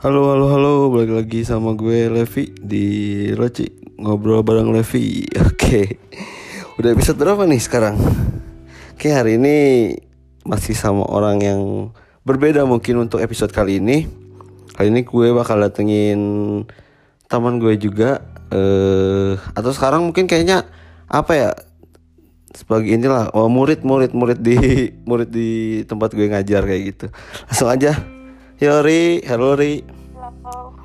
Halo, halo, halo, balik lagi sama gue Levi di Loci Ngobrol bareng Levi. Oke, udah episode berapa nih sekarang? Oke, hari ini masih sama orang yang berbeda mungkin untuk episode kali ini. Kali ini gue bakal datengin teman gue juga eh Atau sekarang mungkin kayaknya apa ya sebagai inilah oh, murid murid murid di murid di tempat gue ngajar kayak gitu. Langsung aja Ri, halo Ri. Halo.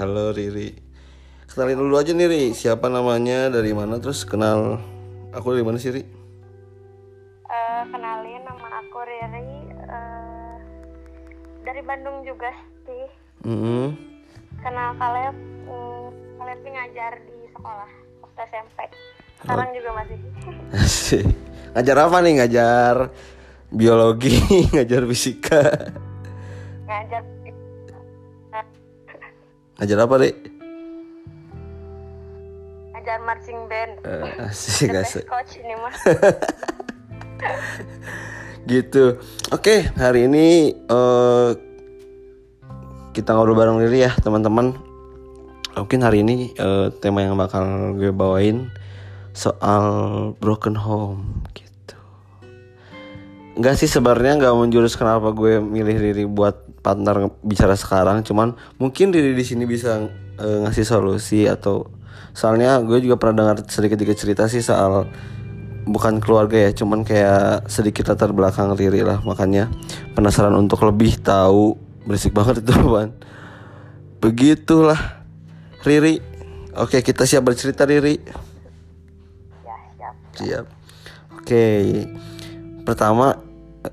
Halo Riri. Kenalin dulu aja nih Ri, siapa namanya, dari mana, terus kenal aku dari mana sih Ri? Eh, kenalin nama aku Riri eh, dari Bandung juga sih. Hmm. Kenal Kaleb, mm, Kaleb ngajar di sekolah waktu SMP. Sekarang juga masih. Asik. Ngajar apa nih? Ngajar biologi, ngajar fisika. Ngajar. Ngajar apa Ri? Ngajar marching band. Eh, asik, asik. coach ini mah. Gitu. Oke, hari ini eh kita ngobrol bareng Riri ya, teman-teman. Mungkin hari ini eh, tema yang bakal gue bawain soal broken home gitu. Enggak sih sebenarnya nggak menjurus kenapa gue milih Riri buat partner bicara sekarang, cuman mungkin Riri di sini bisa eh, ngasih solusi atau soalnya gue juga pernah dengar sedikit-sedikit cerita sih soal bukan keluarga ya, cuman kayak sedikit latar belakang Riri lah, makanya penasaran untuk lebih tahu berisik banget itu ban. Begitulah Riri. Oke, kita siap bercerita Riri. ya, siap. Siap. Oke. Pertama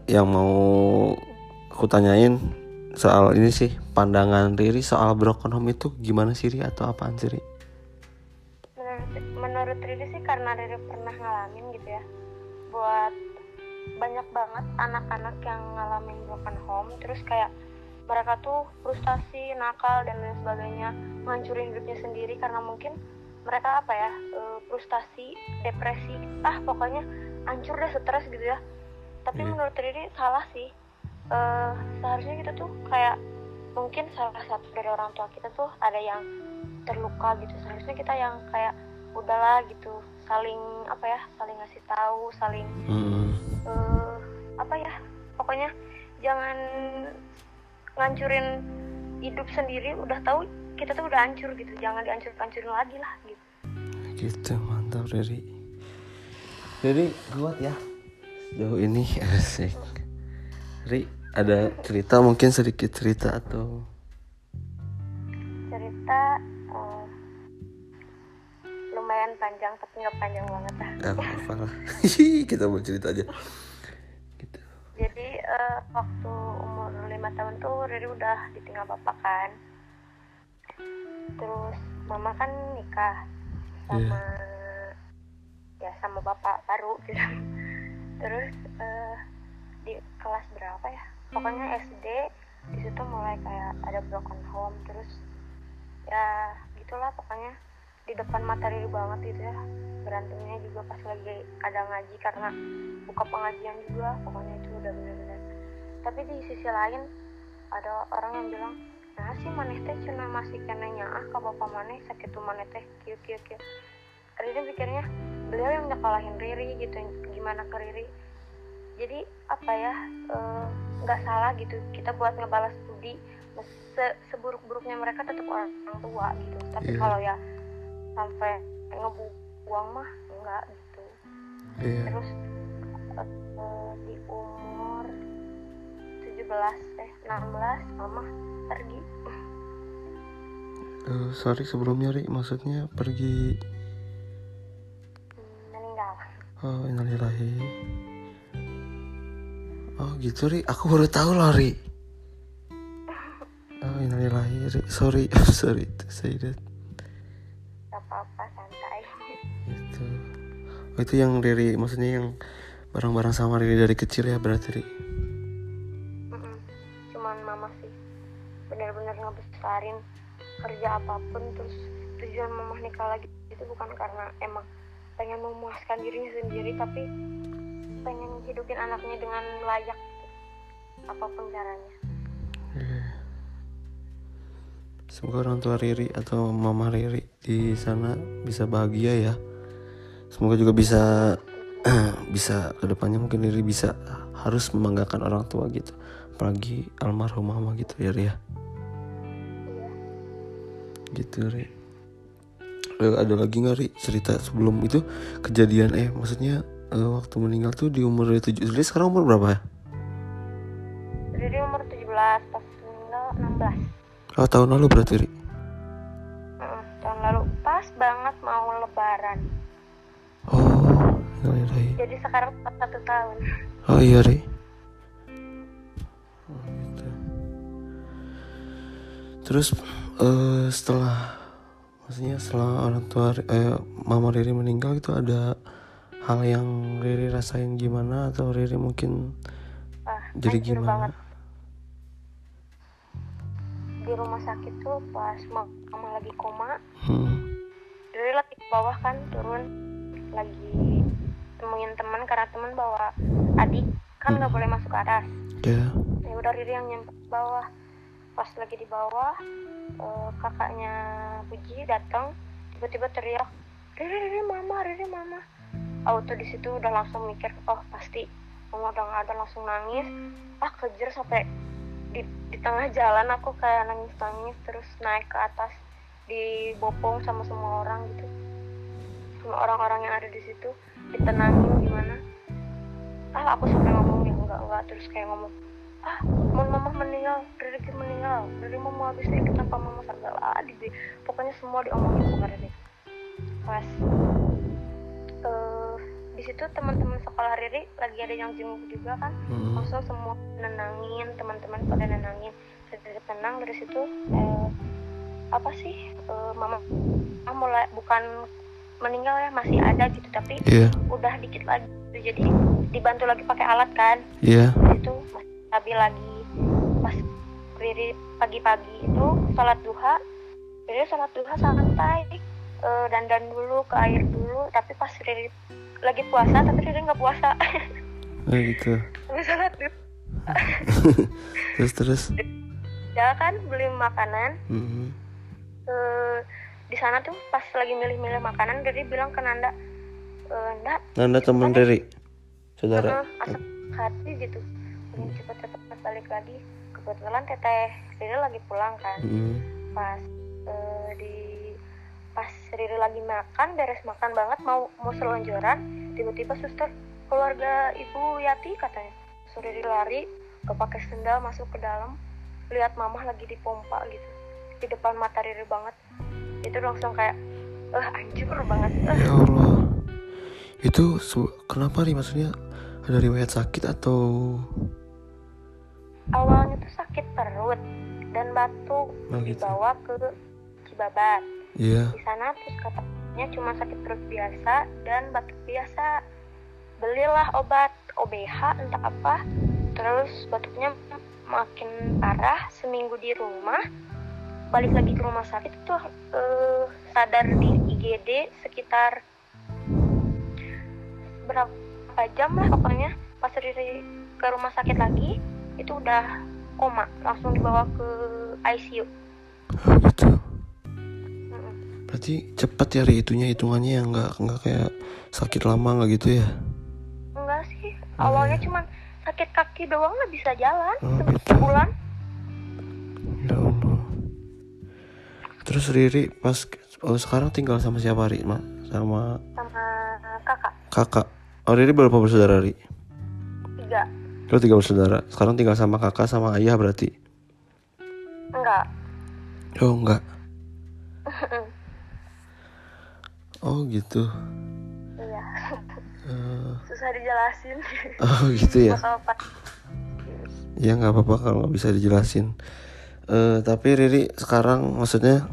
yang mau aku tanyain soal ini sih pandangan Riri soal broken home itu gimana sih Riri atau apaan sih Riri? Menurut, menurut Riri sih karena Riri pernah ngalamin gitu ya. Buat banyak banget anak-anak yang ngalamin broken home terus kayak mereka tuh frustasi, nakal dan lain sebagainya, menghancurin hidupnya sendiri karena mungkin mereka apa ya, eh, frustasi, depresi, ah pokoknya hancur deh stres gitu ya. Tapi Iya. menurut Riri salah sih. Eh, seharusnya kita tuh kayak mungkin salah satu dari orang tua kita tuh ada yang terluka gitu. Seharusnya kita yang kayak udahlah gitu, saling apa ya, saling ngasih tahu, saling Hmm. eh, apa ya pokoknya jangan ngancurin hidup sendiri udah tahu kita tuh udah hancur gitu jangan dihancur-hancurin lagi lah gitu Gitu mantap Riri. Riri kuat ya. Sejauh ini asik. Riri ada cerita mungkin sedikit cerita atau cerita eh, lumayan panjang tapi nggak panjang banget lah apa apa lah. Kita mau cerita aja. Gitu. jadi eh, waktu umur lima tahun tuh Riri udah ditinggal bapak kan terus mama kan nikah sama ya sama bapak baru gitu terus eh, di kelas berapa ya pokoknya SD di situ mulai kayak ada broken home terus ya gitulah pokoknya. Di depan mata Riri banget gitu ya berantemnya juga pas lagi ada ngaji karena buka pengajian juga pokoknya itu udah bener-bener. Tapi di sisi lain ada orang yang bilang nah sih maneh teh cina masih kena ah ke bapak maneh sakit tuh maneh teh kieu kieu kieu. Riri pikirnya beliau yang nyekolahin Riri gitu gimana ke Riri jadi apa ya eh, nggak salah gitu kita buat ngebalas budi Se- seburuk-buruknya mereka tetap orang tua gitu. Tapi Iya. kalau ya sampai ngebuang mah enggak gitu. Iya. terus eh, di umur 17 eh 16 mama pergi. Eh, sorry sebelumnya Ri, maksudnya pergi meninggal. Oh innalillahi Oh gitu Ri, aku baru tahu loh Ri. Oh innalillahi Ri, sorry sorry to say that. Apa-apa santai. Gitu. Oh itu yang Riri, maksudnya yang bareng-bareng sama Riri dari kecil ya berarti Ri? Cuman mama sih. Benar-benar ngebesarin kerja apa pun terus tujuan mama nikah lagi itu bukan karena emang pengen memuaskan dirinya sendiri tapi pengen hidupin anaknya dengan layak gitu. apa pun caranya Iya. semoga orang tua Riri atau mama Riri di sana bisa bahagia ya semoga juga bisa bisa ke depannya mungkin Riri bisa harus membanggakan orang tua gitu apalagi almarhum mama gitu ya Ria gitu Ri ada lagi nggak Ri cerita sebelum itu kejadian eh maksudnya uh, waktu meninggal tuh di umur tujuh Ri sekarang umur berapa ya? Riri umur 17 pas meninggal 16 Oh tahun lalu berarti Ri? Mm, tahun lalu pas banget mau lebaran Oh iya, iya, iya. jadi sekarang satu tahun Oh iya Ri oh, gitu. Terus uh, setelah maksudnya setelah orang tua eh, mama Riri meninggal itu ada hal yang Riri rasain gimana atau Riri mungkin ah, jadi gimana? banget. di rumah sakit tuh pas mama lagi koma Hmm. Riri lagi ke bawah kan turun lagi temuin teman karena teman bawa adik kan nggak boleh masuk ke atas Ya. ya udah Riri yang nyampe ke bawah pas lagi di bawah eh, kakaknya Puji datang tiba-tiba teriak Riri Riri mama Riri mama auto di situ udah langsung mikir oh pasti mama udah nggak ada langsung nangis. Ah kejer sampai di, di tengah jalan aku kayak nangis nangis terus naik ke atas dibopong sama semua orang gitu. Sama orang-orang yang ada di situ ditenangin gimana. Ah aku sampai ngomong ya enggak enggak terus kayak ngomong ah mau mama meninggal Riri meninggal Riri mau habis ini kenapa mama segala di pokoknya semua diomongin sama Riri. Pas situ teman-teman sekolah Riri lagi ada yang jenguk juga kan Hmm. langsung semua nenangin teman-teman pada nenangin Riri tenang dari situ eh, apa sih eh, mama mama mulai bukan meninggal ya masih ada gitu tapi Iya. udah dikit lagi jadi dibantu lagi pakai alat kan Iya. itu masih stabil lagi pas Riri pagi-pagi itu sholat duha Riri sholat duha santai eh, dandan dulu ke air dulu tapi pas Riri lagi puasa tapi Riri nggak puasa Nah gitu. Sholat duha Terus terus. ya kan beli makanan Hmm. eh, di sana tuh pas lagi milih-milih makanan Riri bilang ke Nanda eh, Nanda Nanda teman Riri. Saudara. Asap hati gitu pengen cepet-cepet balik lagi kebetulan teteh Riri lagi pulang kan Hmm. pas eh, di Riri lagi makan beres makan banget mau mau selonjoran tiba-tiba suster keluarga ibu Yati katanya so Riri lari gak pakai sendal masuk ke dalam lihat mamah lagi dipompa gitu di depan mata Riri banget. Itu langsung kayak eh hancur banget eh. Ya Allah. Itu kenapa nih? Maksudnya ada riwayat sakit atau? Awalnya tuh sakit perut dan batuk Oh, gitu. dibawa ke Cibabat Iya. di sana terus katanya cuma sakit perut biasa dan batuk biasa. Belilah obat OBH entah apa. Terus batuknya makin parah seminggu di rumah. Balik lagi ke rumah sakit tuh eh, sadar di IGD sekitar berapa jam lah pokoknya. Pas Riri ke rumah sakit lagi itu udah koma langsung dibawa ke ICU Oh, gitu. Berarti cepat ya itunya hitungannya yang nggak nggak kayak sakit lama nggak gitu ya? Enggak sih, Oh, awalnya iya. cuman sakit kaki doang nggak bisa jalan Oh, se- gitu. sebulan. Ya Allah. Terus Riri pas oh, sekarang tinggal sama siapa Ri? Ma? Sama sama kakak kakak. Oh Riri berapa bersaudara Ri? tiga Lo tiga bersaudara. Sekarang tinggal sama kakak sama ayah berarti? enggak Oh enggak. Oh gitu. iya Eh, susah dijelasin oh gitu ya. bakal pas Ya nggak apa-apa kalau nggak bisa dijelasin. Eh tapi Riri sekarang maksudnya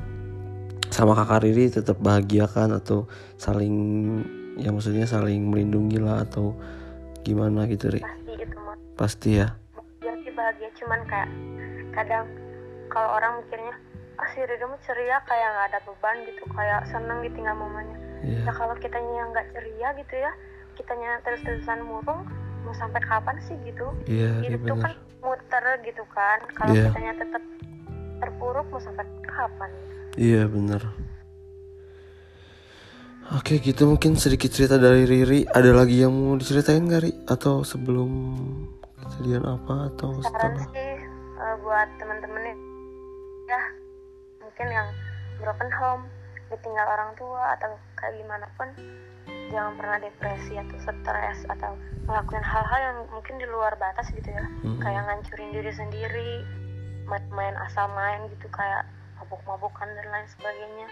sama kakak Riri tetap bahagia kan atau saling ya maksudnya saling melindungi lah atau gimana gitu Ri? pasti itu mah Pasti ya. dia sih bahagia cuman kayak kadang kalau orang mikirnya si Riri mah ceria kayak nggak ada beban gitu kayak seneng ditinggal mamanya Iya. ya kalau kitanya yang nggak ceria gitu ya kitanya terus-terusan murung mau sampai kapan sih gitu? Iya, Ri hidup tuh kan muter gitu kan kalau Iya. kitanya tetap terpuruk mau sampai kapan? Iya bener Oke gitu mungkin sedikit cerita dari Riri. Ada lagi yang mau diceritain gak Ri? Atau sebelum kejadian apa atau saran setelah? sih uh, buat teman-teman nih, ya mungkin yang broken home ditinggal orang tua atau kayak gimana pun jangan pernah depresi atau stres atau ngelakuin hal-hal yang mungkin di luar batas gitu ya. Mm-mm. kayak ngancurin diri sendiri main, main asal main gitu kayak mabuk-mabukan dan lain sebagainya.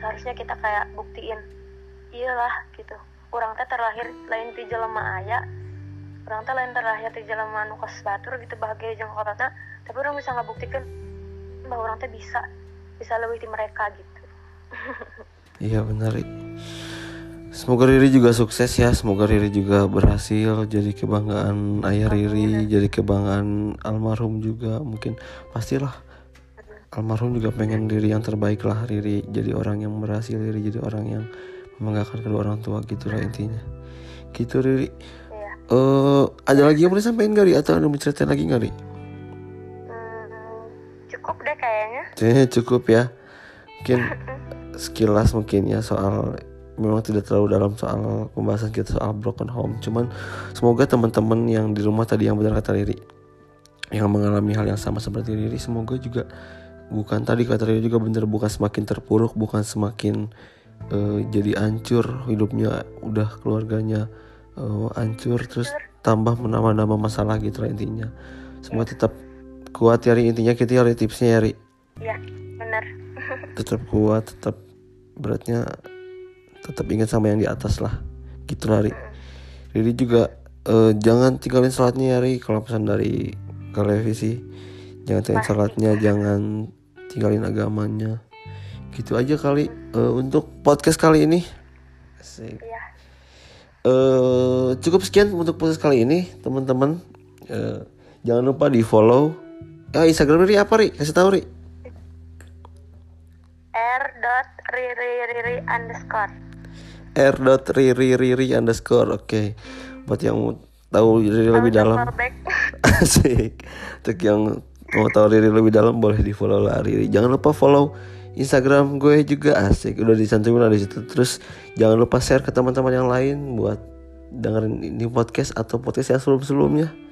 Seharusnya kita kayak buktiin iyalah gitu. Orang teh terlahir lain di jelema aya orang teh lain terlahir di jelema nu kos batur gitu bahagia jeung tapi orang bisa ngabuktikan bahwa orang teh bisa bisa lebih di mereka gitu. Iya benar. Semoga Riri juga sukses ya Semoga Riri juga berhasil Jadi kebanggaan ayah Riri Jadi kebanggaan almarhum juga. Mungkin pastilah Almarhum juga pengen Riri yang terbaik lah Riri jadi orang yang berhasil Riri jadi orang yang Membanggakan kedua orang tua gitu lah intinya. Gitu Riri. Iya. Eh Ada lagi yang mau disampaikan gak Ri? Atau ada mau ceritain lagi gak Ri? Kayaknya. Cukup ya. Mungkin sekilas mungkin ya soal memang tidak terlalu dalam soal pembahasan kita soal broken home. Cuman semoga teman-teman yang di rumah tadi yang benar kata Riri yang mengalami hal yang sama seperti Riri semoga juga bukan tadi kata Riri juga benar bukan semakin terpuruk bukan semakin eh, jadi hancur hidupnya udah keluarganya hancur terus tambah menambah-nambah masalah gitu lah intinya. Semoga tetap kuat ya Ri intinya kita hari tipsnya ya Ri iya bener tetap kuat tetap beratnya tetap ingat sama yang di atas lah. Gitu lah Ri Riri juga eh, jangan tinggalin sholatnya ya Ri kalau pesan dari televisi jangan tinggalin sholatnya jangan tinggalin agamanya. Gitu aja kali Eh, untuk podcast kali ini. Asik. iya. Eh, cukup sekian untuk podcast kali ini teman-teman. Eh, jangan lupa di follow ya Instagram Riri apa Ri? Kasih tahu Ri. R dot riri riri underscore. R.riri underscore oke. Buat yang mau tahu Riri lebih dalam. asik. Untuk yang mau tahu Riri lebih dalam boleh di follow lah Riri. Jangan lupa follow Instagram gue juga asik. Udah dicantumin lah di situ. Terus jangan lupa share ke teman-teman yang lain buat dengerin ini podcast atau podcast yang sebelum-sebelumnya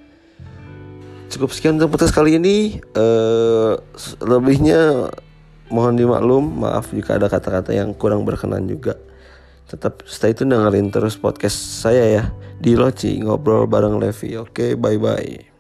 cukup sekian untuk podcast kali ini. Eh lebihnya mohon dimaklum maaf jika ada kata-kata yang kurang berkenan juga. Tetap stay tune dengerin terus podcast saya ya. Di Loci ngobrol bareng Levi. Oke bye bye